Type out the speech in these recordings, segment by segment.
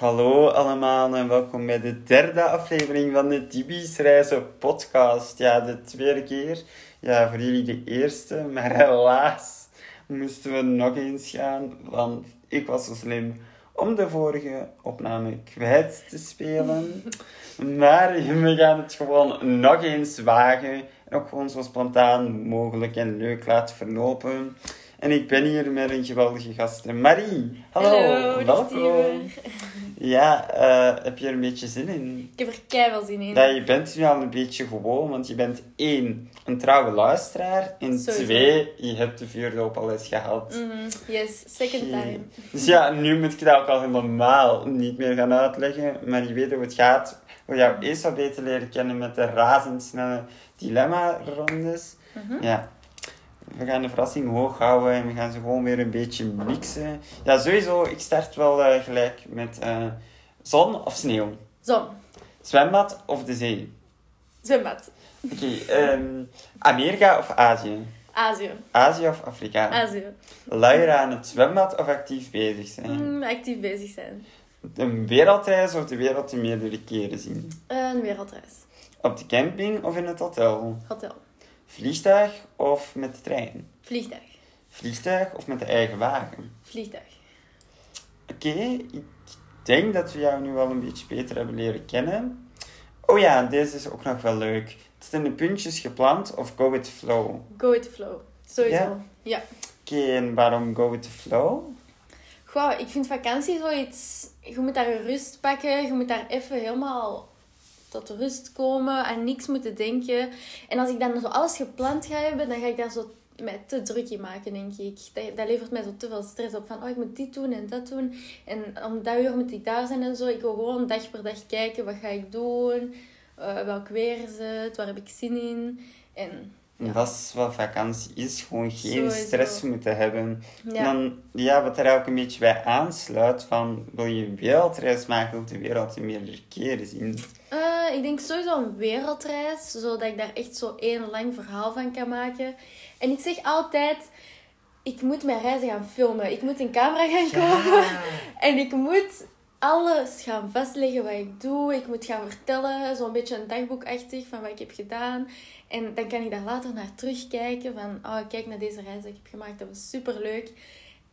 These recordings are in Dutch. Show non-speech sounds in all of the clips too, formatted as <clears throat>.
Hallo allemaal en welkom bij de derde aflevering van de Tibi's Reizen podcast. Ja, de tweede keer. Ja, voor jullie de eerste, maar helaas moesten we nog eens gaan, want ik was zo slim om de vorige opname kwijt te spelen. <laughs> Maar we gaan het gewoon nog eens wagen en ook gewoon zo spontaan mogelijk en leuk laten verlopen. En ik ben hier met een geweldige gast, Marie. Hallo, Hallo, welkom. Ja, eh, heb je er een beetje zin in? Ik heb er keihard zin in. Ja, je bent nu al een beetje gewoon, want je bent één, een trouwe luisteraar. En Sowieso. twee, je hebt de vuurdoop al eens gehad. Mhm, Yes, second time. Dus ja, nu moet ik dat ook al helemaal niet meer gaan uitleggen. Maar je weet hoe het gaat. Hoe jou eerst wat beter leren kennen met de razendsnelle dilemma-rondes. Mhm. Ja, we gaan de verrassing hoog houden en we gaan ze gewoon weer een beetje mixen. Ja, sowieso, ik start wel eh, gelijk met eh, zon of sneeuw. Zon, Zwembad of de zee? zwembad, Oké, ehm, Amerika of Azië? Azië, Azië of Afrika? Azië. Luieren aan het zwembad of actief bezig zijn? Mm, actief bezig zijn. Een wereldreis of de wereld te meerdere keren zien? Een wereldreis. Op de camping of in het hotel? Hotel. Vliegtuig of met de trein? Vliegtuig. Vliegtuig of met de eigen wagen? Vliegtuig. Oké, ik denk dat we jou nu wel een beetje beter hebben leren kennen. Oh ja, deze is ook nog wel leuk. Het zijn de puntjes gepland of go with the flow? Go with the flow. Sowieso. Ja? Ja. Oké, en waarom go with the flow? Goh, ik vind vakantie zoiets... Je moet daar rust pakken. Je moet daar even helemaal tot rust komen. Aan niks moeten denken. En als ik dan zo alles gepland ga hebben, dan ga ik daar zo mij te druk in maken, denk ik. Dat, dat levert mij zo te veel stress op. Van, oh, ik moet dit doen en dat doen. En om dat uur moet ik daar zijn en zo. Ik wil gewoon dag per dag kijken. Wat ga ik doen? Eh, welk weer is het? Waar heb ik zin in? En Ja. Dat is wat vakantie is. Gewoon geen Sowieso. stress moeten hebben. En ja, dan, ja, wat er ook een beetje bij aansluit, van wil je een wereldreis maken, je de wereld in meerdere keren zien. Eh, ik denk sowieso een wereldreis, zodat ik daar echt zo één lang verhaal van kan maken. En ik zeg altijd, ik moet mijn reizen gaan filmen. Ik moet een camera gaan kopen. <laughs> En ik moet alles gaan vastleggen wat ik doe. Ik moet gaan vertellen, zo'n beetje een dagboekachtig van wat ik heb gedaan. En dan kan ik daar later naar terugkijken van, oh, kijk naar deze reis die ik heb gemaakt. Dat was super leuk.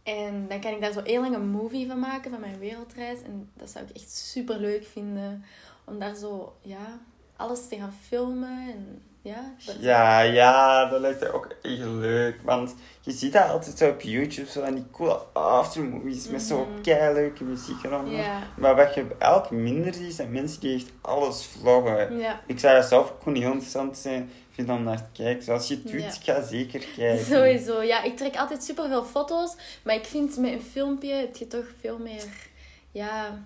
En dan kan ik daar zo heel lang een movie van maken van mijn wereldreis. En dat zou ik echt super leuk vinden. Om daar zo, ja, alles te gaan filmen. En ja, dat- Ja, ja, dat lijkt er ook echt leuk. Want je ziet dat altijd zo op YouTube, zo aan die coole aftermovies met zo Mhm. leuke muziek eronder. Ja. Maar wat je elk minder ziet, zijn mensen die echt alles vloggen. Ik zou dat zelf ook heel interessant zijn, vinden om naar te kijken. Zoals je het doet, Ja. ga zeker kijken. Sowieso, ja. Ik trek altijd super veel foto's. Maar ik vind met een filmpje heb je toch veel meer... Ja...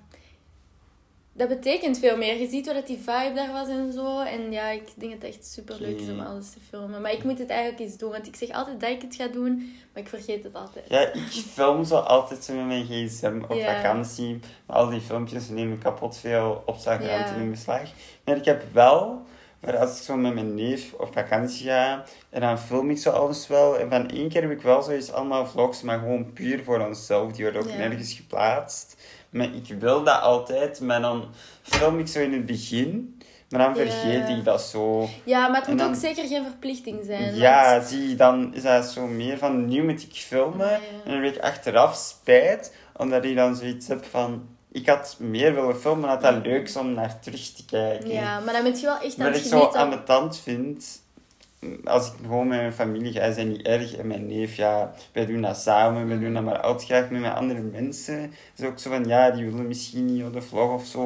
Dat betekent veel meer. Je ziet wel dat die vibe daar was en zo. En ja, ik denk dat het echt super leuk is om alles te filmen. Maar ik moet het eigenlijk eens doen. Want ik zeg altijd dat ik het ga doen. Maar ik vergeet het altijd. Ja, ik film zo altijd zo met mijn gsm op Ja. vakantie. Maar al die filmpjes nemen kapot veel opslagruimte Ja. in beslag. Maar ik heb wel, maar als ik zo met mijn neef op vakantie ga, en dan film ik zo alles wel. En van één keer heb ik wel zoiets allemaal vlogs, maar gewoon puur voor onszelf. Die worden ook Ja. nergens geplaatst. Maar ik wil dat altijd, maar dan film ik zo in het begin. Maar dan Ja. vergeet ik dat zo. Ja, maar het moet dan- ook zeker geen verplichting zijn. Ja, want- zie, dan is dat zo meer van nu moet ik filmen. Ja. En dan heb ik achteraf spijt, omdat ik dan zoiets heb van ik had meer willen filmen, had dat leuk is om naar terug te kijken. Ja, maar dan ben je wel echt aan Wat het ik zo genieten. aan de tand vind, als ik gewoon met mijn familie ga, zijn niet erg. En mijn neef, ja, wij doen dat samen, wij doen dat maar altijd graag met mijn andere mensen. Het is ook zo van, ja, die willen misschien niet op de vlog of zo.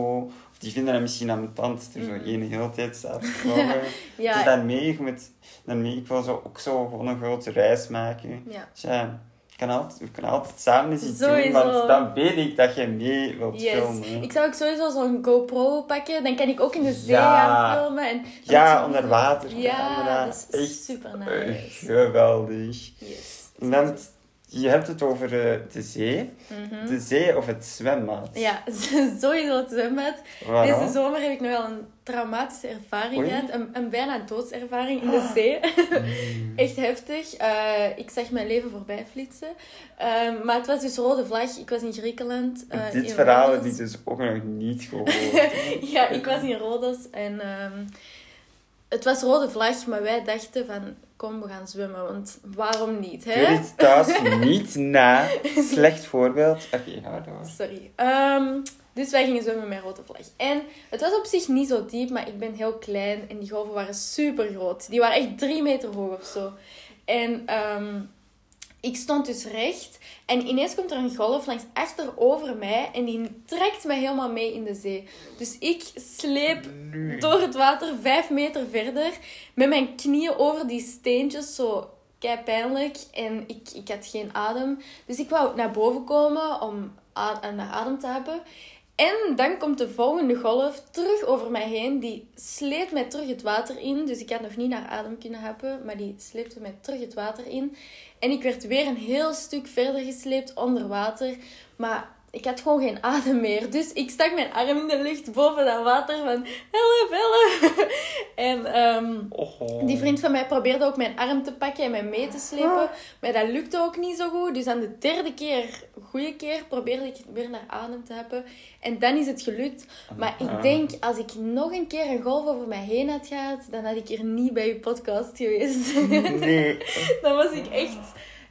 Of die vinden dat misschien aan de tand, dat er zo één hele tijd staat te vloggen. <laughs> Ja. Dus daarmee, moet, daarmee, ik wil zo, ook zo gewoon een grote reis maken. Ja. Dus ja, ik kan altijd, we kunnen altijd samen iets doen, want dan weet ik dat je mee wilt Yes. filmen. Ik zou ook sowieso zo'n GoPro pakken. Dan kan ik ook in de zee Ja. gaan filmen. En Ja, onder water. Ja, camera. dat is Echt super nice. geweldig. Yes. En dan, je hebt het over eh, de zee. De zee of het zwembad. Mhm. Ja, <laughs> sowieso het zwembad. Waarom? Deze zomer heb ik nog wel een traumatische ervaring Oei. gehad. Een, een bijna doodservaring in de zee. <laughs> Echt heftig. Eh, ik zag mijn leven voorbij flitsen. Ehm, maar het was dus rode vlag. Ik was in Griekenland. eh, Dit in verhaal heb ik dus ook nog niet <laughs> gehoord. Ja, ik was in Rodos en ehm, het was rode vlag, maar wij dachten van kom, we gaan zwemmen, want waarom niet, hè? het thuis <laughs> niet na. Slecht voorbeeld. Oké, ga door. Sorry. Ehm, dus wij gingen zwemmen met rode vlag. En het was op zich niet zo diep, maar ik ben heel klein en die golven waren super groot. Die waren echt drie meter hoog of zo. En ehm, ik stond dus recht en ineens komt er een golf langs achterover mij en die trekt mij helemaal mee in de zee. Dus ik sleep door het water vijf meter verder met mijn knieën over die steentjes, zo kei pijnlijk. En ik, ik had geen adem. Dus ik wou naar boven komen om a- naar adem te hebben. En dan komt de volgende golf terug over mij heen. Die sleept mij terug het water in. Dus ik had nog niet naar adem kunnen happen. Maar die sleepte mij terug het water in. En ik werd weer een heel stuk verder gesleept onder water. Maar ik had gewoon geen adem meer. Dus ik stak mijn arm in de lucht boven dat water van... Help, help! <laughs> En ehm, Oh. die vriend van mij probeerde ook mijn arm te pakken en mij mee te slepen. Maar dat lukte ook niet zo goed. Dus aan de derde keer, goede keer, probeerde ik weer naar adem te hebben. En dan is het gelukt. Maar ik Ah. denk, als ik nog een keer een golf over mij heen had gehad, dan had ik hier niet bij je podcast geweest. Nee. <laughs> dan was ik echt...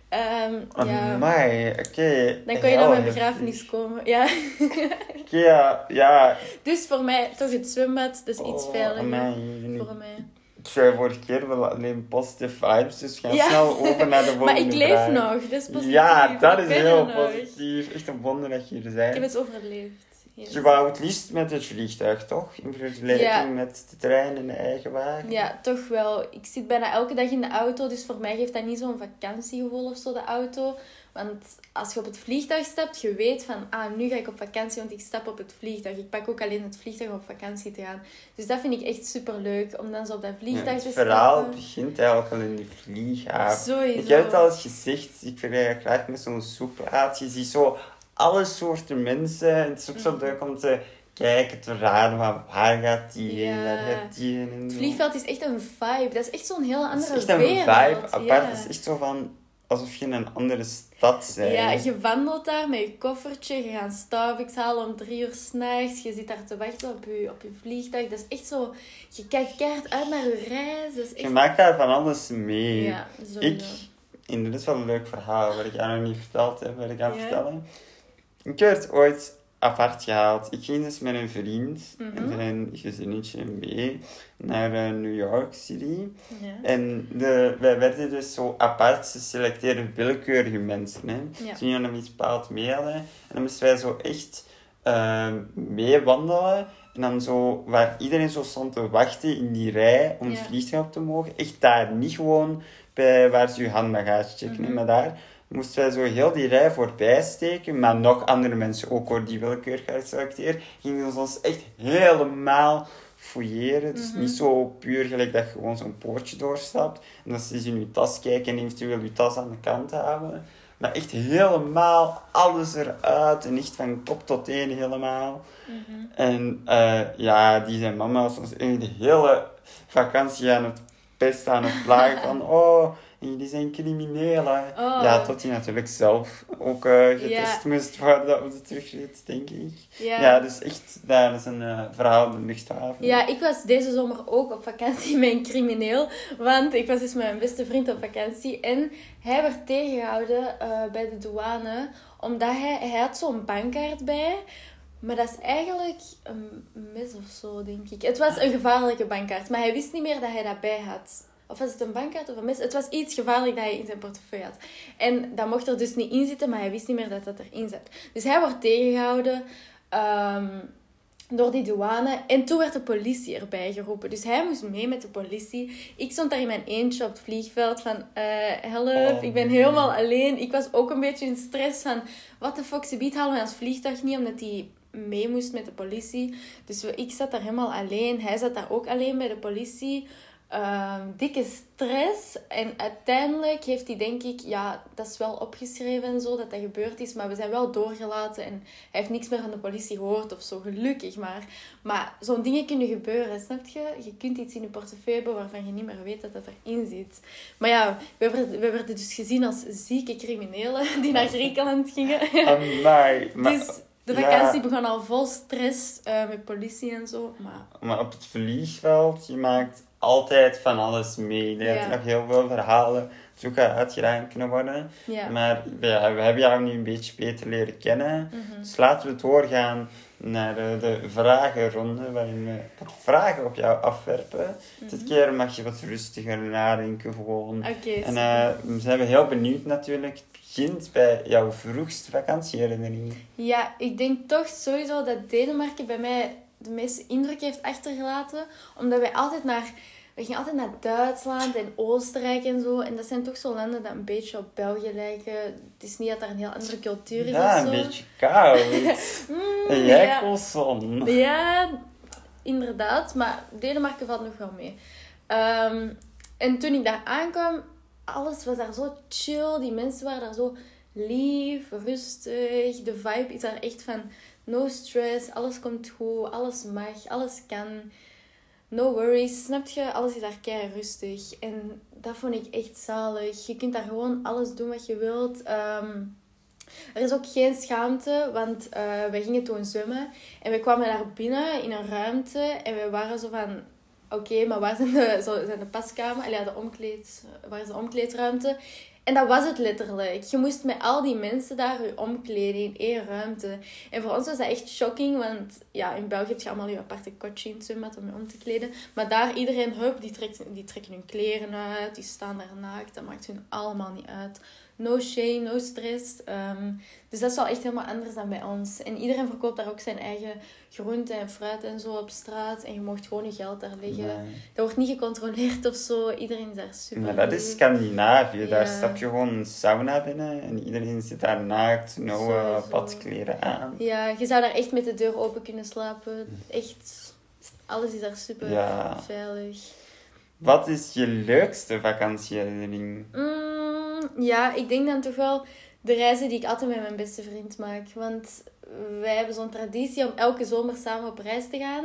ehm, ja. Amai, oké. Dan kon je naar Heel mijn begrafenis komen. Ja. <laughs> Oké, ja, ja. Dus voor mij toch het zwembad, dat is iets Oh, veiliger. amai. Voor mij. Ik zei vorige keer wel alleen positive vibes, dus <laughs> Ja. snel over naar de volgende <laughs> Maar ik leef vraag. nog, dat is positief. Ja, dat is heel nog. positief. Echt een wonder dat je er Ik heb bent. het overleefd. Yes. Je wou het liefst met het vliegtuig, toch? In vergelijking Ja. met de trein en de eigen wagen. Ja, toch wel. Ik zit bijna elke dag in de auto, dus voor mij geeft dat niet zo'n vakantiegevoel of zo, de auto. Want als je op het vliegtuig stapt, je weet van, ah, nu ga ik op vakantie, want ik stap op het vliegtuig. Ik pak ook alleen het vliegtuig om op vakantie te gaan. Dus dat vind ik echt super leuk, om dan zo op dat Ja, vliegtuig het te verhaal stappen. begint eigenlijk al in de vlieghaven. Sowieso. Ik heb het al eens gezegd, ik vergelijk het graag met zo'n zoekplaat. Je ziet zo alle soorten mensen. Het is ook zo Mhm. leuk om te kijken, te raden van waar gaat die heen, Ja. waar gaat die heen. en Het zo. vliegveld is echt een vibe. Dat is echt zo'n Het andere is echt een wereld. vibe apart. Ja. Het is echt zo van alsof je in een andere stad bent. Ja, je wandelt daar met je koffertje, je gaat Starbucks halen om drie uur s'nachts, je zit daar te wachten op je, op je vliegtuig. Dat is echt zo, je kijkt keihard uit naar je reis. Dat is Je echt... maakt daar van alles mee. Ja, sowieso. ik, en dit is wel een leuk verhaal wat ik jou nog niet verteld heb, wat ik Ja. vertellen. Ik werd ooit apart gehaald. Ik ging dus met een vriend Mhm. en zijn gezinnetje mee naar eh, New York City. Ja. En de, wij werden dus zo apart geselecteerd door willekeurige mensen. Hè. Ja. Toen jullie hem iets bepaald mee hadden. En dan moesten wij zo echt eh, meewandelen. En dan zo, waar iedereen zo stond te wachten in die rij om het vliegtuig op te mogen. Echt daar, niet gewoon bij waar ze je handbagage checken. Mhm. Maar daar moesten wij zo heel die rij voorbij steken. Maar nog andere mensen ook hoor, die willekeurig waren geselecteerd. Gingen ze ons echt helemaal fouilleren. Dus niet zo puur gelijk dat je gewoon zo'n poortje doorstapt. En dat ze in je tas kijken en eventueel je tas aan de kant houden. Maar echt helemaal alles eruit. En echt van kop tot teen helemaal. Mhm. En eh, ja, die zijn mama was ons echt de hele vakantie aan het pesten, aan het plagen van... <laughs> Oh, jullie zijn criminelen. Oh. Ja, tot hij natuurlijk zelf ook eh, getest moest worden op de terugrit, denk ik. Ja. Ja, dus echt, dat is een eh, verhaal de luchthaven. Ja, ik was deze zomer ook op vakantie met een crimineel. Want ik was dus met mijn beste vriend op vakantie. En hij werd tegengehouden eh, bij de douane. Omdat hij, hij had zo'n bankkaart bij. Maar dat is eigenlijk een mis of zo, denk ik. Het was een gevaarlijke bankkaart. Maar hij wist niet meer dat hij dat bij had. Of was het een bankkaart of een mis? Het was iets gevaarlijk dat hij in zijn portefeuille had. En dat mocht er dus niet in zitten, maar hij wist niet meer dat dat erin zat. Dus hij wordt tegengehouden. ehm, door die douane. En toen werd de politie erbij geroepen. Dus hij moest mee met de politie. Ik stond daar in mijn eentje op het vliegveld van... eh help, Oh, ik ben helemaal alleen. Ik was ook een beetje in stress van... Wat de fuck, ze biedt halen we ons vliegtuig niet, omdat hij mee moest met de politie. Dus ik zat daar helemaal alleen. Hij zat daar ook alleen bij de politie. Ehm, dikke stress. En uiteindelijk heeft hij denk ik, ja, dat is wel opgeschreven en zo, dat dat gebeurd is. Maar we zijn wel doorgelaten en hij heeft niks meer van de politie gehoord of zo, gelukkig maar. Maar zo'n dingen kunnen gebeuren, snap je? Je kunt iets in je portefeuille hebben waarvan je niet meer weet dat dat erin zit. Maar ja, we werden, we werden dus gezien als zieke criminelen die naar Griekenland gingen. <laughs> Amai. Maar, dus de ja. vakantie begon al vol stress eh, met politie en zo. Maar maar op het vliegveld, je maakt altijd van alles mee. Ja. zijn nog heel veel verhalen die ook uitgedaan kunnen worden. Maar ja, we hebben jou nu een beetje beter leren kennen. Mhm. Dus laten we doorgaan naar eh, de vragenronde, waarin we wat vragen op jou afwerpen. Dit Mhm. keer mag je wat rustiger nadenken gewoon. Oké, En eh, we zijn heel benieuwd natuurlijk. Het begint bij jouw vroegste vakantieherinnering. Ja, ik denk toch sowieso dat Denemarken bij mij de meeste indruk heeft achtergelaten. Omdat wij altijd naar... We gingen altijd naar Duitsland en Oostenrijk en zo. En dat zijn toch zo landen dat een beetje op België lijken. Het is niet dat daar een heel andere cultuur is Ja, of zo. een beetje koud. <laughs> Mm, en jij ja. koolzon. Ja, inderdaad. Maar Denemarken valt nog wel mee. Ehm, en toen ik daar aankwam, alles was daar zo chill. Die mensen waren daar zo lief, rustig. De vibe is daar echt van no stress. Alles komt goed, alles mag, alles kan. No worries, snap je? Alles is daar kei rustig. En dat vond ik echt zalig. Je kunt daar gewoon alles doen wat je wilt. Ehm, er is ook geen schaamte, want eh wij gingen toen zwemmen. En we kwamen daar binnen in een ruimte. En we waren zo van... Oké, maar waar zijn de, zo, zijn de paskamer? Allee, ja, de omkleed, waar is de omkleedruimte? En dat was het letterlijk. Je moest met al die mensen daar je omkleden in één ruimte. En voor ons was dat echt shocking, want ja, in België heb je allemaal je aparte kotje in om je om te kleden. Maar daar, iedereen, hup, die, trekt, die trekken hun kleren uit, die staan daar naakt. Dat maakt hun allemaal niet uit. No shame, no stress. Ehm, dus dat is wel echt helemaal anders dan bij ons. En iedereen verkoopt daar ook zijn eigen groenten en fruit en zo op straat. En je mocht gewoon je geld daar leggen. Nee. Dat wordt niet gecontroleerd of zo. Iedereen is daar super Maar dat is. Scandinavië. Daar stap je gewoon een sauna binnen en iedereen zit daar naakt, no Sowieso. badkleren aan. Ja, je zou daar echt met de deur open kunnen slapen. Echt, alles is daar super Ja. veilig. Wat is je leukste vakantieherinnering? Mm, ja, ik denk dan toch wel de reizen die ik altijd met mijn beste vriend maak. Want wij hebben zo'n traditie om elke zomer samen op reis te gaan.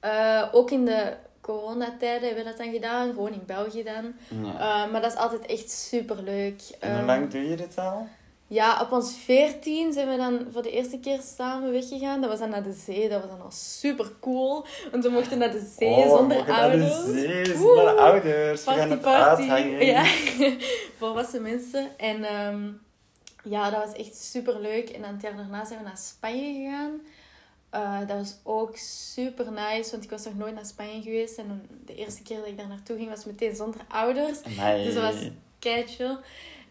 Eh, ook in de coronatijden hebben we dat dan gedaan. Gewoon in België dan. Ja. Eh, maar dat is altijd echt super leuk. En hoe lang doe je dit al? Ja, op ons 14 zijn we dan voor de eerste keer samen weggegaan. Dat was dan naar de zee. Dat was dan al super cool. Want we mochten naar de zee Oh, we zonder mogen naar ouders. de zee, zonder ouders. We gaan Party, het party. uithangen. Ja, <laughs> volwassen mensen. En ehm, ja, dat was echt super leuk. En dan daarna zijn we naar Spanje gegaan. Eh, dat was ook super nice, want ik was nog nooit naar Spanje geweest. En de eerste keer dat ik daar naartoe ging, was meteen zonder ouders. Dus dat was kei chill.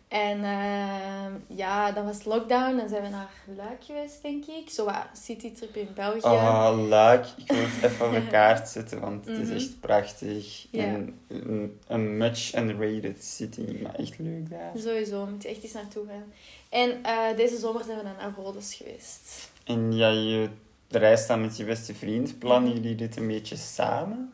En ehm, ja, dan was lockdown. Dan zijn we naar Luik geweest, denk ik. Zo wat citytrip in België. Oh, leuk. Ik wil het even op de <laughs> kaart zetten, want het is Mhm. echt prachtig. Ja. En een, een much underrated city, maar echt leuk daar. Sowieso, moet je echt eens naartoe gaan. En eh, deze zomer zijn we dan naar Rhodes geweest. En ja, je reist dan met je beste vriend. Plannen jullie dit een beetje samen?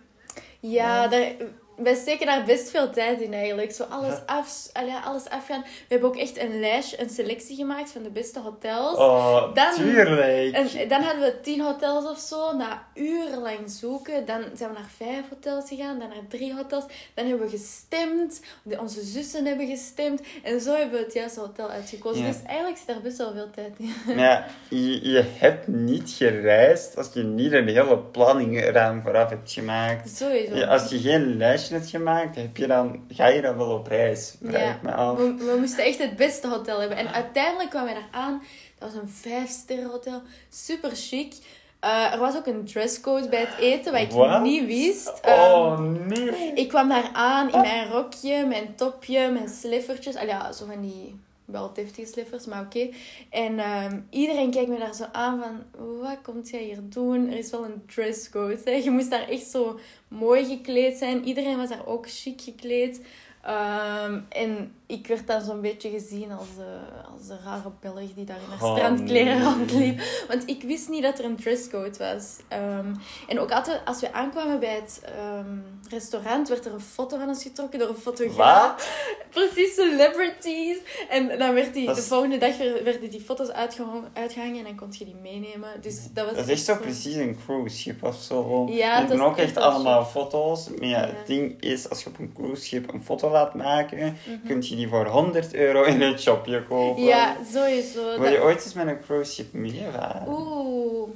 Ja, daar, wij steken daar best veel tijd in eigenlijk. Zo alles, af, allee, alles afgaan. We hebben ook echt een lijstje, een selectie gemaakt van de beste hotels. Oh, Dan- tuurlijk. En dan hadden we tien hotels of zo. Na urenlang zoeken. Dan zijn we naar vijf hotels gegaan. Dan naar drie hotels. Dan hebben we gestemd. Onze zussen hebben gestemd. En zo hebben we het juiste hotel uitgekozen. Ja. Dus eigenlijk zit daar best wel veel tijd in. Ja, je, je hebt niet gereisd als je niet een hele planning eraan vooraf hebt gemaakt. Sowieso. Ja, als je geen lijstje hebt gemaakt, heb je dan, ga je dan wel op reis? Vraag Ja. ik me af. We, we moesten echt het beste hotel hebben. En uiteindelijk kwamen we daar aan. Dat was een vijfsterren hotel. Super chic. Eh, er was ook een dresscode bij het eten, wat ik niet wist. Oh, Ehm, nee. ik kwam daar aan in mijn rokje, mijn topje, mijn sliffertjes. Al ja, zo van die wel deftige slippers, maar oké. En ehm, iedereen kijkt me daar zo aan van, wat komt jij hier doen? Er is wel een dresscode. Hè? Je moest daar echt zo mooi gekleed zijn. Iedereen was daar ook chic gekleed. Ehm, en ik werd dan zo'n beetje gezien als de, als de rare Belg die daar in haar Oh, strandkleren nee. rondliep. Want ik wist niet dat er een dresscode was. Ehm, en ook altijd als we aankwamen bij het ehm, restaurant, werd er een foto van ons getrokken door een fotograaf. Wat? <laughs> Precies, celebrities. En dan werd die, Dat de volgende dag werden die foto's uitgehangen, uitgehangen en dan kon je die meenemen. Dus dat was Dat is zo- precies een cruiseschip of zo. Ja, was ook echt allemaal foto's. Maar ja, Ja. het ding is, als je op een cruiseschip een foto laat maken, Mhm. kun je die voor 100 euro in het shopje kopen. Ja, sowieso. Wil je Dat- ooit eens met een cruiseschip meevaren? Oeh.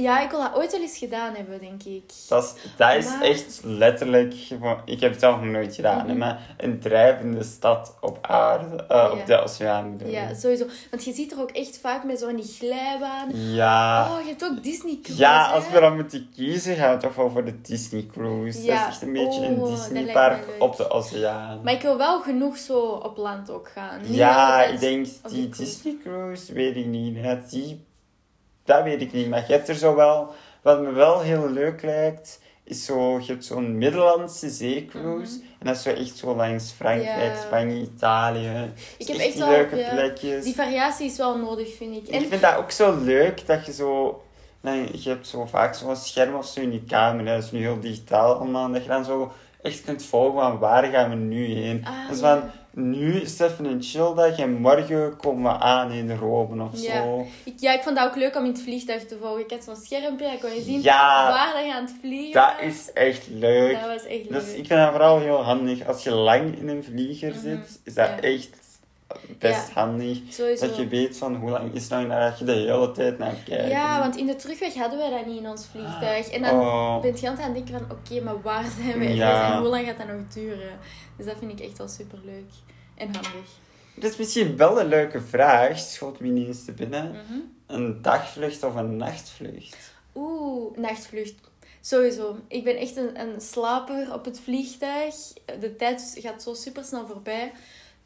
Ja, ik wil dat ooit wel eens gedaan hebben, denk ik. Dat is, dat is Maar- echt letterlijk. Ik heb het zelf nog nooit gedaan, Mhm. maar een drijvende stad op aarde, eh, Ja. op de oceaan. Ja, sowieso. Want je ziet er ook echt vaak met zo'n die glijbaan. Ja. Oh, je hebt ook Disney Cruise, Ja, hè? als we dan moeten kiezen, gaan we toch wel voor de Disney Cruise. Ja. Dat is echt een beetje Oh, een Disneypark me leuk. op de oceaan. Maar ik wil wel genoeg zo op land ook gaan. Niet ja, ik denk die. Disney Cruise, weet ik niet. Die, dat weet ik niet. Maar je hebt er zo wel... Wat me wel heel leuk lijkt, is zo... Je hebt zo'n Middellandse zeecruise. En dat is zo echt zo langs Frankrijk, Mhm. Ja. Spanje, Italië. Ik heb echt echt die wel... leuke ja, plekjes. die variatie is wel nodig, vind ik. En Ik vind dat ook zo leuk dat je zo. Nee, je hebt zo vaak zo'n scherm of zo in je kamer. Dat is nu heel digitaal allemaal. Dat je dan zo echt kunt volgen van waar gaan we nu heen. Ah, dus van nu is het even een chill dag en morgen komen we aan in Rome of Ja. zo. Ik, ja, ik vond dat ook leuk om in het vliegtuig te volgen. Ik had zo'n schermpje, dan kon je zien Ja. waar je aan het vliegen Dat was. is echt leuk. Dat was echt Dus leuk. ik vind dat vooral heel handig. Als je lang in een vlieger Mhm. zit, is dat Ja. echt best Ja. handig. Sowieso. Dat je weet van hoe lang is het nou en dat je de hele tijd naar kijkt. Ja, want in de terugweg hadden wij dat niet in ons vliegtuig. En dan Oh. ben je aan het denken van, oké, maar waar zijn we Ja. en hoe lang gaat dat nog duren? Dus dat vind ik echt wel super leuk en handig. Dat is misschien wel een leuke vraag, schoot me ineens te binnen. Mhm. Een dagvlucht of een nachtvlucht? Oeh, nachtvlucht. Sowieso. Ik ben echt een, een slaper op het vliegtuig. De tijd gaat zo super snel voorbij.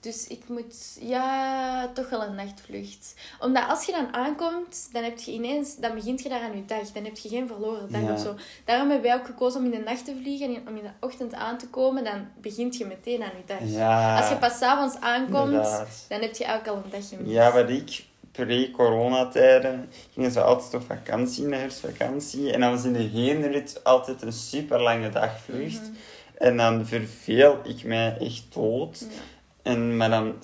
Dus ik moet, ja, toch wel een nachtvlucht. Omdat als je dan aankomt, dan heb je ineens, dan begint je daar aan je dag. Dan heb je geen verloren dag Ja. of zo. Daarom hebben wij ook gekozen om in de nacht te vliegen en om in de ochtend aan te komen. Dan begint je meteen aan je dag. Ja, Als je pas avonds aankomt, inderdaad. dan heb je ook al een dagje mis. Ja, wat ik pre-coronatijden gingen ze altijd op vakantie, in de herfstvakantie. En dan was in de heenrit altijd een super lange dagvlucht. Mhm. En dan verveel ik mij echt dood. Ja. En, maar dan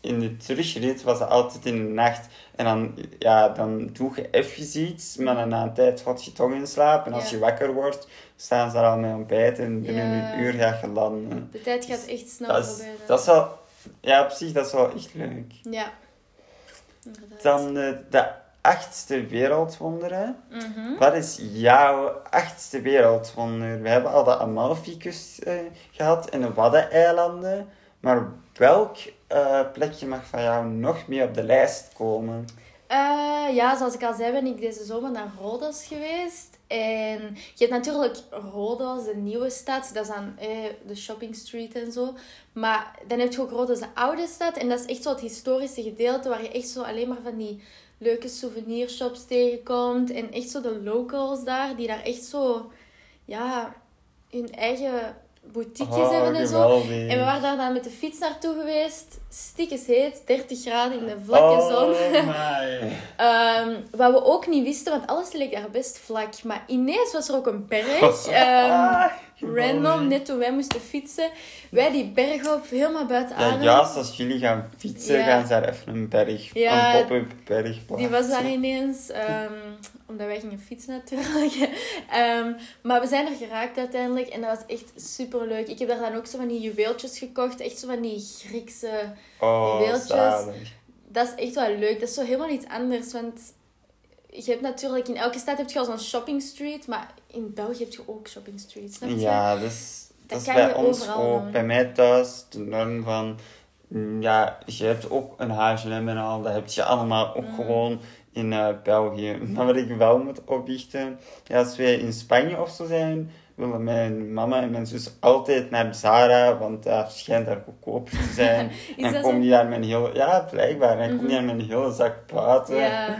in de terugrit was het altijd in de nacht. En dan, ja, dan doe je even iets, maar dan na een tijd valt je toch in slaap. En als Ja. je wakker wordt, staan ze daar al met ontbijt en binnen Ja. een uur ga je landen. De tijd gaat echt snel Dat voorbij. dat is wel... Ja, op zich, dat is wel echt leuk. Ja. Inderdaad. Dan eh, de achtste wereldwonderen. Mhm. Wat is jouw achtste wereldwonder? We hebben al de Amalfi-kust eh, gehad en de Waddeneilanden. Maar welk eh, plekje mag van jou nog mee op de lijst komen? Eh, ja, zoals ik al zei, ben ik deze zomer naar Rodos geweest. En je hebt natuurlijk Rodos, de nieuwe stad. Dat is aan eh, de shopping street en zo. Maar dan heb je ook Rodos, de oude stad. En dat is echt zo het historische gedeelte waar je echt zo alleen maar van die leuke souvenirshops tegenkomt. En echt zo de locals daar, die daar echt zo, ja, hun eigen boutiquejes hebben en zo. En we waren daar dan met de fiets naartoe geweest. Stikkes heet, 30 graden in de vlakke zon. Oh my. <laughs> Ehm, wat we ook niet wisten, want alles leek daar best vlak. Maar ineens was er ook een berg. <laughs> ehm, Ah. Random, net toen wij moesten fietsen. Wij die berg op, helemaal buiten Ja, adem. juist als jullie gaan fietsen, Ja. gaan ze daar even een berg, Ja, een pop-up berg Die was daar plaatsen. ineens, ehm, omdat wij gingen fietsen natuurlijk. <laughs> Ehm, maar we zijn er geraakt uiteindelijk en dat was echt super leuk. Ik heb daar dan ook zo van die juweeltjes gekocht, echt zo van die Griekse. Oh, Juweeltjes. zalig. Dat is echt wel leuk. Dat is zo helemaal iets anders, want je hebt natuurlijk in elke stad heb je al zo'n shopping street, maar in België heb je ook shopping streets. Snap je? Ja, dus, dat, Dat is bij ons ook. doen. Bij mij thuis, de norm van... mm, Ja, je hebt ook een H&M en al. Dat heb je allemaal ook Mm. gewoon in eh, België. <laughs> Maar wat ik wel moet opbiechten... Ja, als wij in Spanje of zo zijn... willen mijn mama en mijn zus altijd naar Zara. Want daar schijnt daar goedkoper te <laughs> zijn. En kom die daar een hele... Ja, blijkbaar. En kom die Mhm. daar een hele zak platen. Ja.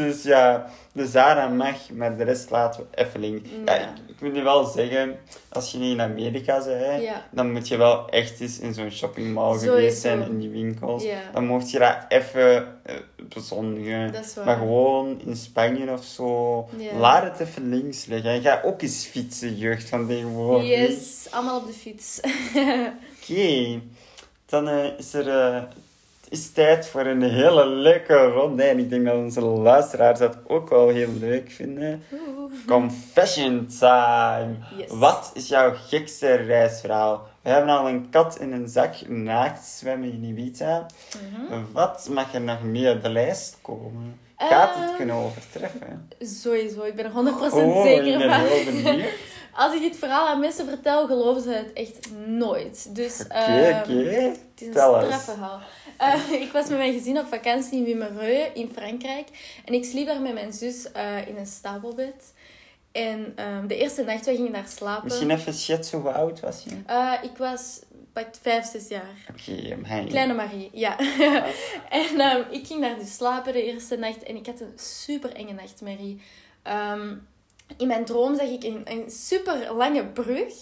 Dus ja, de Zara mag, maar de rest laten we even links. Ja, Ja. ik, ik moet je wel zeggen, als je niet in Amerika bent, Ja. dan moet je wel echt eens in zo'n shoppingmall geweest zijn, in die winkels. Ja. Dan mocht je dat even eh, bezondigen. Maar gewoon in Spanje of zo, laat het even links liggen. En ga ook eens fietsen, jeugd van tegenwoordig. Yes, allemaal op de fiets. <laughs> Oké, dan eh, is er eh, is tijd voor een hele leuke ronde. En ik denk dat onze luisteraars dat ook wel heel leuk vinden. Confession time. Yes. Wat is jouw gekste reisverhaal? We hebben al een kat in een zak naakt zwemmen in Ibiza. Mhm. Wat mag er nog meer op de lijst komen? Gaat het Ehm, kunnen overtreffen? Sowieso, ik ben er 100% Oh, zeker van. <laughs> Als ik dit verhaal aan mensen vertel, geloven ze het echt nooit. Dus Oké, ehm, oké. het is een strafverhaal. Eh, <laughs> ik was met mijn gezin op vakantie in Wimereux in Frankrijk. En ik sliep daar met mijn zus eh, in een stapelbed. En ehm, de eerste nacht, wij gingen daar slapen. Misschien even schetsen, hoe oud was je? Eh, ik was pak vijf, zes jaar. Oké, Kleine Marie, ja. <laughs> en ehm, ik ging daar dus slapen de eerste nacht en ik had een super enge nachtmerrie. Ehm, in mijn droom zag ik een, een super lange brug,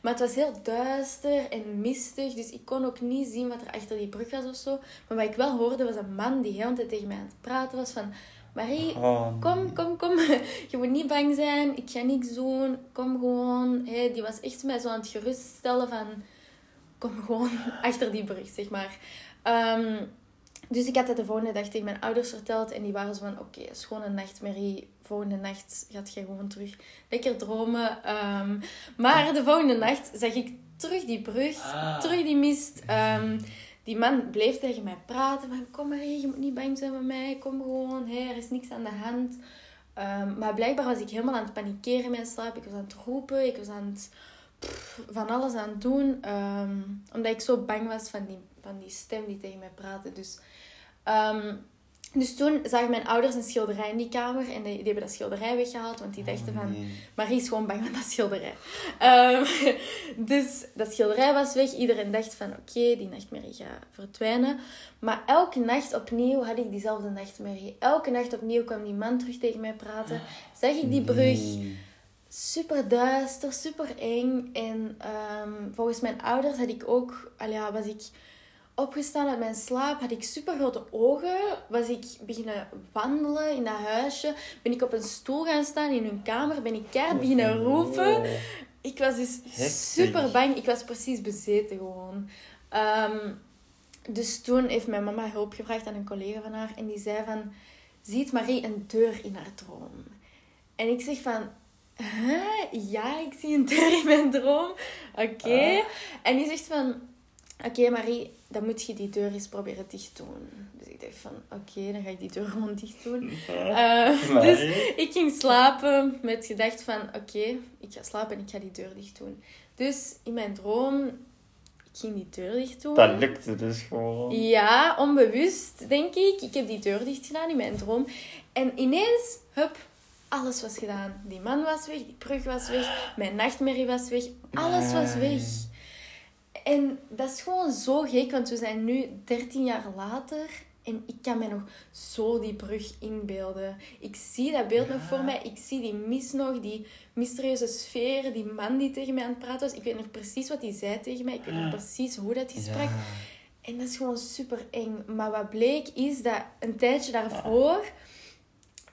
maar het was heel duister en mistig, dus ik kon ook niet zien wat er achter die brug was of zo. Maar wat ik wel hoorde was een man die heel de tijd tegen mij aan het praten was van... Marie, Oh, Kom, kom, kom. <laughs> Je moet niet bang zijn. Ik ga niks doen. Kom gewoon. Hey, die was echt mij zo aan het geruststellen van... Kom gewoon <laughs> achter die brug, zeg maar. Ehm, dus ik had het de volgende dag tegen mijn ouders verteld. En die waren zo van... Oké, gewoon een nachtmerrie. Volgende nacht gaat je gewoon terug lekker dromen. Ehm, maar de volgende nacht zag ik terug die brug. Ah. Terug die mist. Ehm, die man bleef tegen mij praten van kom maar hier, je moet niet bang zijn met mij, kom gewoon, er is niks aan de hand. Ehm, maar blijkbaar was ik helemaal aan het panikeren in mijn slaap. Ik was aan het roepen, ik was aan het pff, van alles aan het doen. omdat ik zo bang was van die, van die stem die tegen mij praatte. Dus, dus toen zagen mijn ouders een schilderij in die kamer en die, die hebben dat schilderij weggehaald, want die dachten van... nee. Marie is gewoon bang van dat schilderij. Ehm, <laughs> dus dat schilderij was weg. Iedereen dacht van oké, die nachtmerrie gaat verdwijnen. Maar elke nacht opnieuw had ik diezelfde nachtmerrie. Elke nacht opnieuw kwam die man terug tegen mij praten. Zag ik die brug. Nee. Super duister, super eng. En ehm, volgens mijn ouders had ik ook... al ja, was ik opgestaan uit mijn slaap, had ik super grote ogen. Was ik beginnen wandelen in dat huisje. Ben ik op een stoel gaan staan in hun kamer. Ben ik keihard beginnen roepen. Oh. Ik was dus super bang. Ik was precies bezeten gewoon. Ehm, dus toen heeft mijn mama hulp gevraagd aan een collega van haar. En die zei van... Ziet Marie een deur in haar droom? En ik zeg van... Huh? Ja, ik zie een deur in mijn droom. Oké. Ah. En die zegt van... Oké Marie, dan moet je die deur eens proberen dicht doen. Dus ik dacht van... Oké, dan ga ik die deur gewoon dicht doen. Eh, dus ik ging slapen met gedacht van... Oké, ik ga slapen en ik ga die deur dicht doen. Dus in mijn droom... Ik ging die deur dicht doen. Dat lukte dus gewoon. Ja, onbewust, denk ik. Ik heb die deur dicht gedaan in mijn droom. En ineens, hup, alles was gedaan. Die man was weg, die brug was weg, mijn nachtmerrie was weg. Alles was weg. En dat is gewoon zo gek, want we zijn nu 13 jaar later en ik kan me nog zo die brug inbeelden. Ik zie dat beeld nog voor mij. Ik zie die mist nog, die mysterieuze sfeer, die man die tegen mij aan het praten was. Ik weet nog precies wat hij zei tegen mij. Ik weet nog precies hoe dat hij sprak. Ja. En dat is gewoon super eng. Maar wat bleek is dat een tijdje daarvoor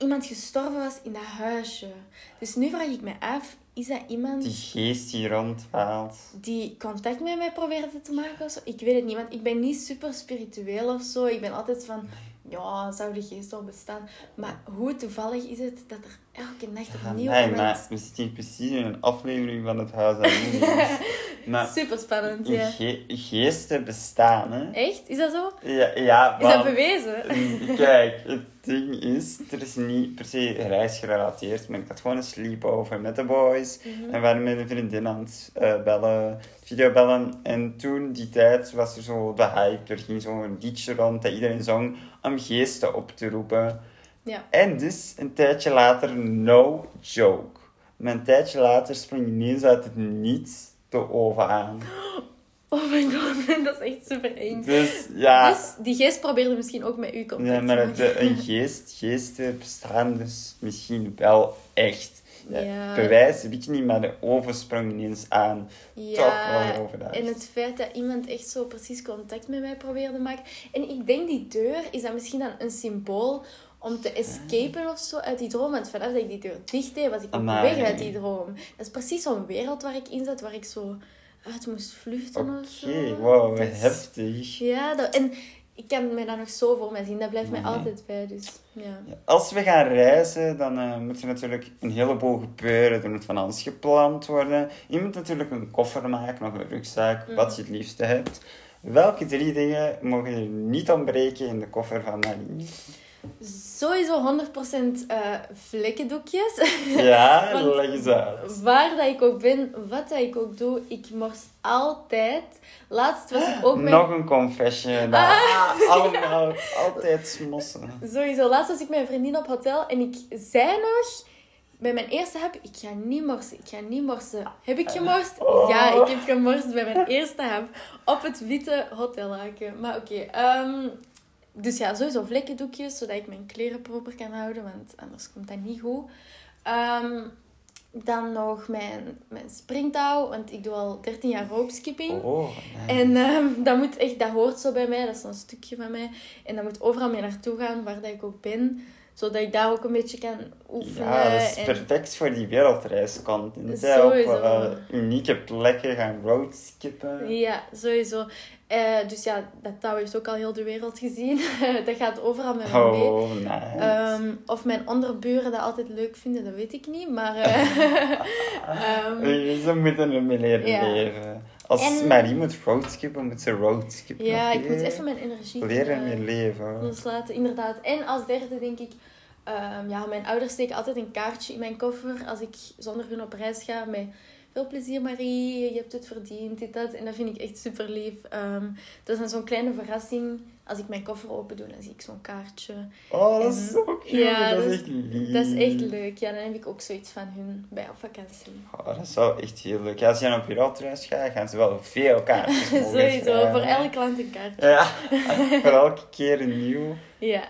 iemand gestorven was in dat huisje. Dus nu vraag ik me af, is dat iemand Die geest die rondvaalt. die contact met mij probeerde te maken of zo? Ik weet het niet, want ik ben niet super spiritueel of zo. Ik ben altijd van, ja, zou de geest wel bestaan? Maar hoe toevallig is het dat er elke nacht opnieuw nee, maar we zitten hier precies in een aflevering van het Huis aan Moeders. <laughs> maar Super spannend, ja. ge- geesten bestaan, hè? Echt? Is dat zo? Ja, ja Is dat bewezen? <laughs> Mm, Kijk, het ding is, er is niet per se reisgerelateerd, maar ik had gewoon een sleepover met de boys. Mhm. En we waren met een vriendin aan het eh, bellen, videobellen. En toen, die tijd, was er zo de hype. Er ging zo'n liedje rond dat iedereen zong om geesten op te roepen. Ja. En dus, een tijdje later, no joke. Maar een tijdje later sprong ineens uit het niets de oven aan. <gasps> Oh my god, <laughs> dat is echt super eng. Dus ja, Dus die geest probeerde misschien ook met u contact ja te maar maken. de, <laughs> een geest, geesten bestaan dus misschien wel echt. Ja, Ja. Bewijs heb ik niet, maar de oven sprong ineens aan. Toch wel overdag. en het feit dat iemand echt zo precies contact met mij probeerde te maken. En ik denk die deur, is dat misschien dan een symbool om te escapen of zo uit die droom? Want vanaf dat ik die deur dicht deed, was ik Amai. weg uit die droom. Dat is precies zo'n wereld waar ik in zat, waar ik zo uit moest vluchten Oké, of zo. wow, Dus- heftig. Ja, dat, en ik kan me dat nog zo voor mij zien. Dat blijft mij altijd bij, dus ja. Ja, Als we gaan reizen, dan eh, moet er natuurlijk een heleboel gebeuren. Er moet van alles gepland worden. Je moet natuurlijk een koffer maken of een rugzak, Mhm. wat je het liefste hebt. Welke drie dingen mogen er niet ontbreken in de koffer van Marie? Sowieso 100% eh vlekkendoekjes. <laughs> Ja, leg eens uit. Waar dat ik ook ben, wat dat ik ook doe, ik mors altijd. Laatst was ik ook met... Nog een confession. Ah, allemaal, altijd smossen. Sowieso, laatst was ik met een vriendin op hotel en ik zei nog... Bij mijn eerste hap, ik ga niet morsen, ik ga niet morsen. Heb ik gemorst? Oh. Ja, ik heb gemorst bij mijn eerste hap. Op het witte hotellaken. Maar oké, ehm, dus ja, sowieso vlekkendoekjes, zodat ik mijn kleren proper kan houden, want anders komt dat niet goed. Ehm, dan nog mijn, mijn springtouw, want ik doe al 13 jaar ropeskipping. Oh, nee. En ehm, dat moet echt, dat hoort zo bij mij, dat is zo'n stukje van mij. En dat moet overal mee naartoe gaan, waar dat ik ook ben. Zodat ik daar ook een beetje kan oefenen. Ja, dat is en- perfect voor die hè. Sowieso. Op eh, unieke plekken gaan roadskippen. Ja, sowieso. Eh, dus ja, dat touw heeft ook al heel de wereld gezien. <laughs> dat gaat overal met me mee. Oh, nice. Of mijn onderburen dat altijd leuk vinden, dat weet ik niet. Maar Eh, <laughs> Ze moeten ermee leren Ja. leven. Als En- Marie moet roadskippen, moet ze roadskippen. ja, ik moet even mijn energie Leren eh, mee leven. loslaten, inderdaad. En als derde denk ik, ehm, ja, mijn ouders steken altijd een kaartje in mijn koffer als ik zonder hun op reis ga met veel plezier Marie, je hebt het verdiend, dit, dat. En dat vind ik echt super lief. dat is dan zo'n kleine verrassing. Als ik mijn koffer open doe, dan zie ik zo'n kaartje. Oh, dat is zo cute. ja, dat is echt lief. Dat is echt leuk. Ja, dan heb ik ook zoiets van hun bij op vakantie. Oh, dat is wel echt heel leuk. Ja, als je dan op wereldreis gaat, gaan ze wel veel kaartjes <laughs> mogen Sowieso, voor elke klant een kaartje. Ja, <laughs> voor elke keer een nieuw. Ja.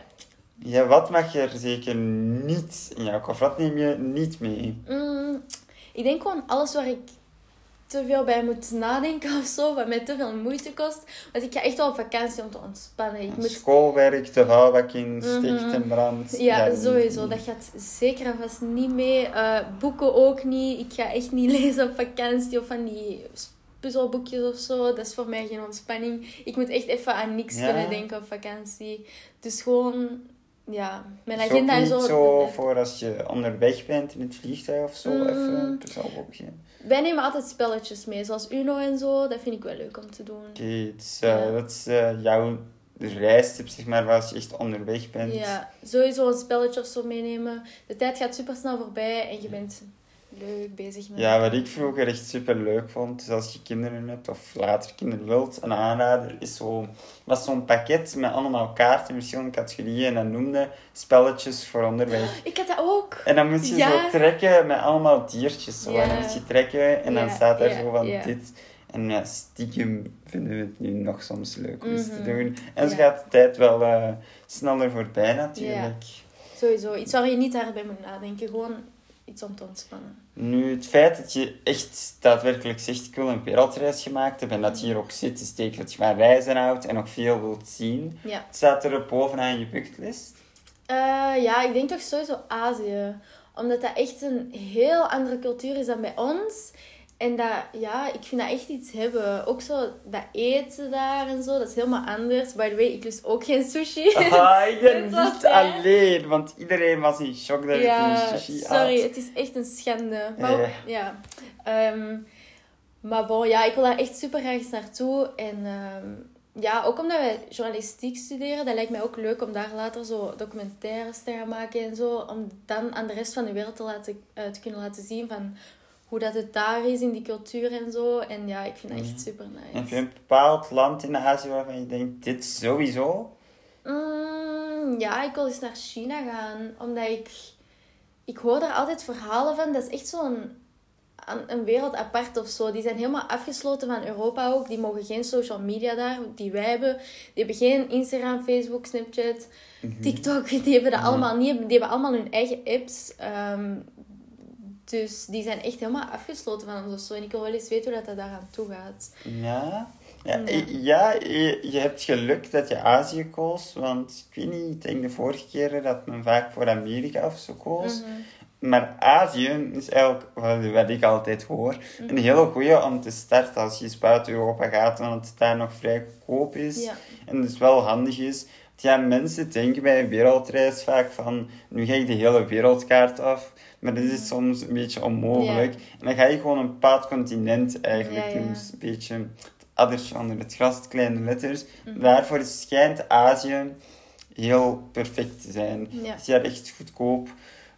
Ja, wat mag er zeker niet in jouw koffer? Wat neem je niet mee? Mm, ik denk gewoon alles waar ik te veel bij moet nadenken <laughs> of zo, wat mij te veel moeite kost. Want ik ga echt wel op vakantie om te ontspannen. Ik moet... Schoolwerk, de vuilbak in, Mhm. sticht en brand. Ja, sowieso. Dat gaat zeker en vast niet mee. Eh, boeken ook niet. Ik ga echt niet <laughs> lezen op vakantie of van die puzzelboekjes of zo. Dat is voor mij geen ontspanning. Ik moet echt even aan niks Ja. kunnen denken op vakantie. Dus gewoon, ja, mijn Is agenda en niet zo. voor als je onderweg bent in het vliegtuig of zo, Mm. even een puzzelboekje. Wij nemen altijd spelletjes mee, zoals Uno en zo. Dat vind ik wel leuk om te doen. Oké, is, eh, Ja. dat is eh, jouw reistip, zeg maar, waar als je echt onderweg bent. Ja, sowieso een spelletje of zo meenemen. De tijd gaat super snel voorbij en je bent leuk bezig met Ja, wat ik vroeger echt super leuk vond, dus als je kinderen hebt of later kinderen wilt, een aanrader is zo, was zo'n pakket met allemaal kaarten verschillende categorieën en dat noemde spelletjes voor onderweg. <gasps> Ik had dat ook. En dan moet je Ja. zo trekken met allemaal diertjes. Zo. Ja. En dan moet je trekken en dan staat daar zo van dit. En ja, stiekem vinden we het nu nog soms leuk om eens te Mhm. doen. En zo gaat de tijd wel eh, sneller voorbij natuurlijk. Sowieso. Iets waar je niet hard bij moet nadenken. Gewoon iets om te ontspannen. Nu, het feit dat je echt daadwerkelijk zegt, ik wil een wereldreis gemaakt hebben en dat je hier ook zit, is teken dat je van reizen houdt en nog veel wilt zien. Ja. Staat er bovenaan je bucketlist. Eh, ja, ik denk toch sowieso Azië. Omdat dat echt een heel andere cultuur is dan bij ons. En dat, ja, ik vind dat echt iets hebben. Ook zo dat eten daar en zo, dat is helemaal anders. By the way, ik lust ook geen sushi. <laughs> <laughs> Ah, ik ben niet alleen, want iedereen was in shock dat ik ja, geen sushi sorry, had. het is echt een schande. Maar Eh. ja. Ehm, maar bon, ja, ik wil daar echt super graag eens naartoe. En ehm, ja, ook omdat wij journalistiek studeren, dat lijkt mij ook leuk om daar later zo documentaires te gaan maken en zo. Om dan aan de rest van de wereld te, laten, eh, te kunnen laten zien van hoe dat het daar is in die cultuur en zo. En ja, ik vind dat echt super En heb je nice. een bepaald land in Azië waarvan je denkt, dit sowieso? Mm, ja, ik wil eens naar China gaan. Omdat ik... Ik hoor daar altijd verhalen van. Dat is echt zo'n een wereld apart of zo. Die zijn helemaal afgesloten van Europa ook. Die mogen geen social media daar, die wij hebben. Die hebben geen Instagram, Facebook, Snapchat, TikTok. <laughs> Die hebben dat allemaal niet. Die hebben allemaal hun eigen apps. Ehm, dus die zijn echt helemaal afgesloten van ons of zo. En ik wil wel eens weten hoe dat, dat daaraan toe gaat. Ja. Ja, Ja. je, je hebt geluk dat je Azië koos. Want ik weet niet, ik denk de vorige keren dat men vaak voor Amerika of zo koos. Mhm. Maar Azië is eigenlijk, wat- wat ik altijd hoor, Mhm. een hele goede om te starten als je eens buiten Europa gaat. Want het daar nog vrij goedkoop is. Ja. En dus wel handig is. Ja, mensen denken bij een wereldreis vaak van, nu ga ik de hele wereldkaart af. Maar dat is soms een beetje onmogelijk. En dan ga je gewoon een bepaald continent eigenlijk Ja, ja. doen. Dus een beetje het addertje onder het gras, het kleine letters. Mhm. Daarvoor schijnt Azië heel perfect te zijn. Dat je daar echt goedkoop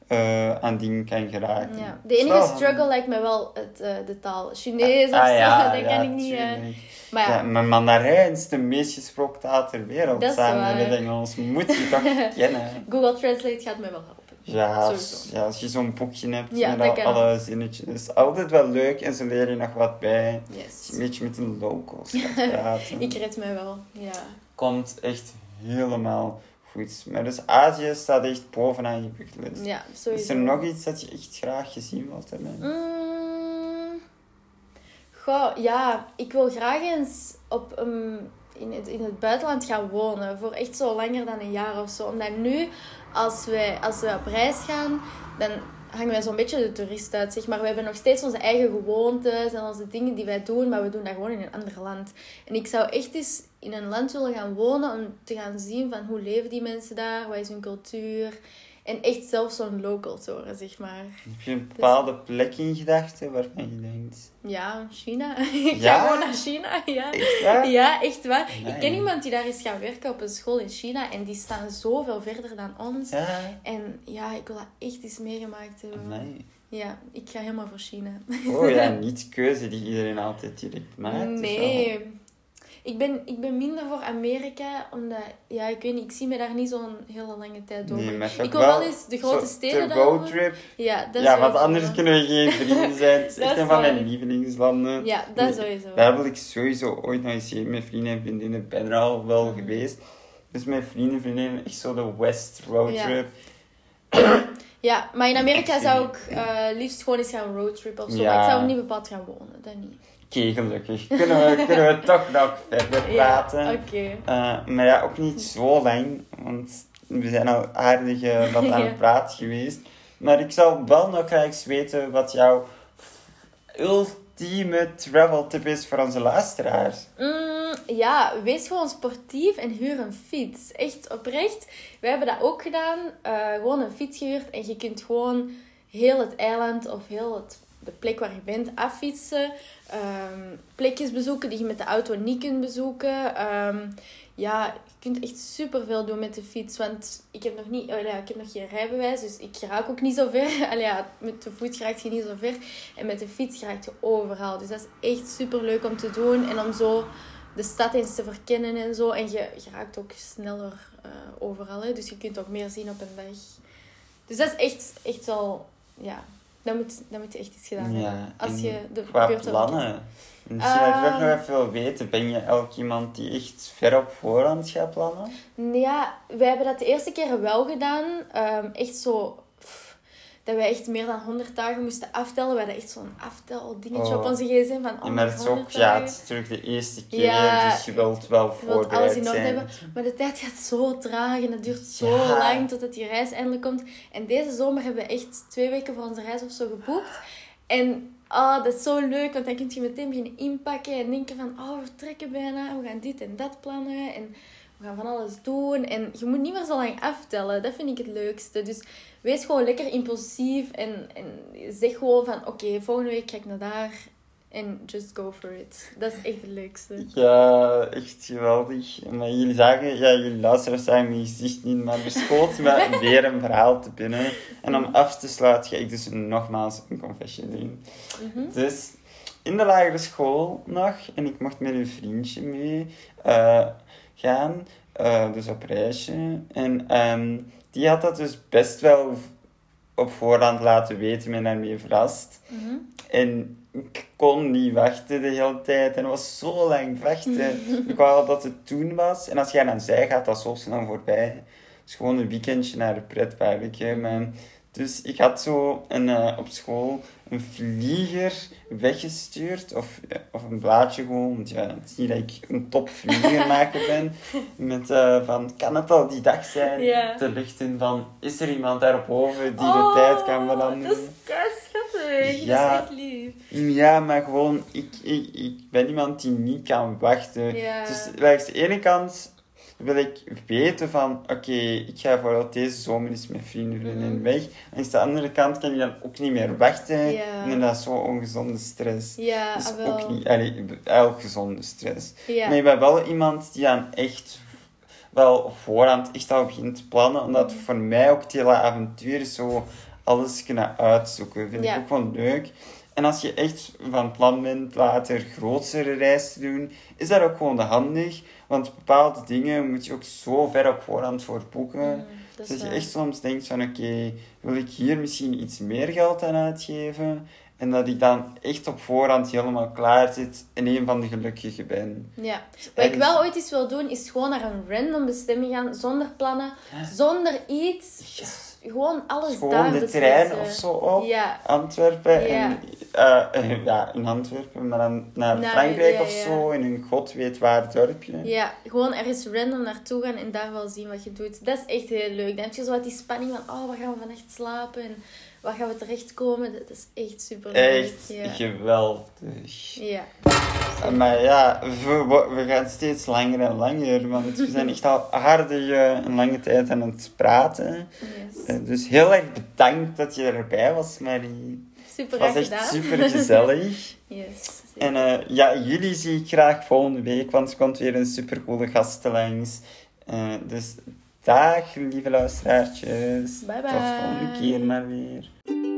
eh, aan dingen kan geraken. Ja. De enige struggle lijkt me wel het, eh, de taal. Chinees of Ah, ja, <laughs> dat ja, kan ik niet. tuurlijk. maar Ja, maar Mandarijn is de meest gesproken taal ter wereld. Dat samen met het Engels. Moet je toch <laughs> kennen. Google Translate gaat mij wel helpen. Ja, als, ja, als je zo'n boekje hebt Ja, met al, alle zinnetjes. is altijd wel leuk en ze leren je nog wat bij. Yes. een beetje met een locals praten. <laughs> Ik red mij wel, ja. Komt echt helemaal goed. Maar dus Azië staat echt bovenaan je bucketlist. Ja, Is er nog iets dat je echt graag gezien wilt hebben? Mm, goh, ja, ik wil graag eens op een, in, het, in het buitenland gaan wonen. Voor echt zo langer dan een jaar of zo. Omdat nu, als wij, als we op reis gaan, dan hangen wij zo'n beetje de toerist uit. Zeg maar. We hebben nog steeds onze eigen gewoontes en onze dingen die wij doen, maar we doen dat gewoon in een ander land. En ik zou echt eens in een land willen gaan wonen om te gaan zien van hoe leven die mensen daar, wat is hun cultuur. En echt zelf zo'n local te worden, zeg maar. Heb je een bepaalde plek in gedachten waarvan je denkt... Ja, China. <laughs> Ik Ja? ga gewoon naar China. Ja. Echt waar? ja, echt waar. Ik ken iemand die daar is gaan werken op een school in China. En die staan zoveel verder dan ons. Ja. En ja, ik wil dat echt eens meegemaakt hebben. Nee. Ja, ik ga helemaal voor China. Oh ja, <laughs> niet keuze die iedereen altijd direct maakt. dus nee. Ik ben, ik ben minder voor Amerika, omdat... Ja, ik weet niet, ik zie me daar niet zo'n hele lange tijd door. Nee, ik wil wel eens de grote steden De dan... roadtrip. Ja, dat Ja, want anders kunnen we geen <laughs> vrienden zijn. Het is een van mijn lievelingslanden. Ja, dat Nee, sowieso. Daar wil ik sowieso ooit nog eens met vrienden en vriendinnen. Ben er al wel Mhm. geweest. Dus met vrienden en vriendinnen echt zo de West roadtrip. Ja, <clears throat> <clears throat> maar in Amerika zou ik eh, liefst gewoon eens gaan roadtrippen of zo. Ja. Maar ik zou niet bepaald gaan wonen, dat niet. Oké, gelukkig. Kunnen we, kunnen we <laughs> toch nog verder praten. Ja, oké. Eh, maar ja, ook niet zo lang, want we zijn al aardig eh, wat aan <laughs> Ja. het praten geweest. Maar ik zou wel nog graag eens weten wat jouw ultieme travel tip is voor onze luisteraars. Mm, ja, wees gewoon sportief en huur een fiets. Echt oprecht. Wij hebben dat ook gedaan. Eh, gewoon een fiets gehuurd en je kunt gewoon heel het eiland of heel het, de plek waar je bent affietsen. Ehm, plekjes bezoeken die je met de auto niet kunt bezoeken. Ehm, ja, je kunt echt superveel doen met de fiets. Want ik heb nog, niet, oh ik heb nog geen rijbewijs, dus ik raak ook niet zo ver. <laughs> Allee, ja, met de voet raak je niet zo ver. En met de fiets raak je overal. Dus dat is echt super leuk om te doen. En om zo de stad eens te verkennen en zo. En je, je raakt ook sneller eh, overal. Hè? Dus je kunt ook meer zien op een dag. Dus dat is echt, echt wel... Ja, dat moet, dat moet je echt eens gedaan Ja, hebben. Als je de Qua wil plannen. Misschien dat ik ook nog even wil weten, ben je elk iemand die echt ver op voorhand gaat plannen? Ja, wij hebben dat de eerste keer wel gedaan. Ehm, echt zo... dat wij echt meer dan 100 dagen moesten aftellen. We hadden echt zo'n aftel dingetje Oh. op onze gsm van Ja, maar het is ook 100 ja, het is natuurlijk de eerste keer, Ja, dus je wilt wel Je wilt alles voorbereid in orde hebben. Maar de tijd gaat zo traag en het duurt zo Ja. lang totdat die reis eindelijk komt. En deze zomer hebben we echt twee weken voor onze reis of zo geboekt. En ah, dat is zo leuk, want dan kun je meteen beginnen inpakken en denken van, oh, we vertrekken bijna, we gaan dit en dat plannen en we gaan van alles doen. En je moet niet meer zo lang aftellen, dat vind ik het leukste. Dus wees gewoon lekker impulsief en, en zeg gewoon van, oké, volgende week ga ik naar daar en just go for it. Dat is echt het leukste. Ja, echt geweldig. Maar jullie zagen, ja, jullie luisteraars zagen mijn gezicht niet, maar er schoot me <laughs> weer een verhaal te binnen. En om af te sluiten ga ik dus nogmaals een confession doen. Mhm. Dus in de lagere school nog, en ik mocht met een vriendje mee eh, gaan, eh, dus op reisje. En ehm, die had dat dus best wel op voorhand laten weten me daarmee verrast. Mhm. En ik kon niet wachten de hele tijd. En het was zo lang vechten. <laughs> ik wou dat het toen was. En als jij dan zei, gaat dat zo snel voorbij. Het is gewoon een weekendje naar de pretpark. hè, maar- Dus ik had zo een, eh, op school een vlieger weggestuurd. Of, of een blaadje gewoon. Want ja, het is niet dat ik een top vliegermaker <laughs> ben. Met eh, van, kan het al die dag zijn? Te lichten van, is er iemand daarboven die Oh, de tijd kan veranderen? Dat is schattig. Ja. Dat is echt lief. Ja, maar gewoon, ik, ik, ik ben iemand die niet kan wachten. Ja. Dus langs de ene kant wil ik weten van, oké, ik ga bijvoorbeeld deze zomer eens met vrienden vriendinnen Mhm. weg. Langs de andere kant kan je dan ook niet meer wachten. Ja. En dat is zo ongezonde stress. Ja, Dat is wel. ook niet, allee, elk gezonde stress. Maar je bent wel iemand die dan echt wel op voorhand echt al begint te plannen. Omdat Mhm. voor mij ook het hele avontuur zo alles kunnen uitzoeken. Vind ik ook wel leuk. En als je echt van plan bent later grotere reis te doen, is dat ook gewoon handig. Want bepaalde dingen moet je ook zo ver op voorhand voor boeken. Mm, dat is Dat je echt soms denkt van oké, wil ik hier misschien iets meer geld aan uitgeven? En dat ik dan echt op voorhand helemaal klaar zit en een van de gelukkigen ben. Ja. Wat ik wel ooit eens wil doen, is gewoon naar een random bestemming gaan, zonder plannen, zonder iets. Ja. Gewoon alles Gewoon daar de beslissen. trein of zo op. Ja. Antwerpen Ja. en eh, eh, ja, in Antwerpen, maar dan naar Frankrijk ja, of zo, in een god weet waar dorpje. Ja, gewoon ergens random naartoe gaan en daar wel zien wat je doet. Dat is echt heel leuk. Dan heb je zo wat die spanning van, oh, waar gaan we vannacht slapen? En waar gaan we terechtkomen? Dat is echt super leuk. Echt Ja. geweldig. ja. Maar ja, we, we gaan steeds langer en langer, want we zijn echt al aardig eh, een lange tijd aan het praten. Yes. Eh, dus heel erg bedankt dat je erbij was, Marie. Super Het was echt gedaan. super gezellig. <laughs> Yes. En eh, ja, jullie zie ik graag volgende week, want er komt weer een supercoole gast langs. Eh, dus Sachen, liebe Leute, Bye bye. Das war Giermann wieder.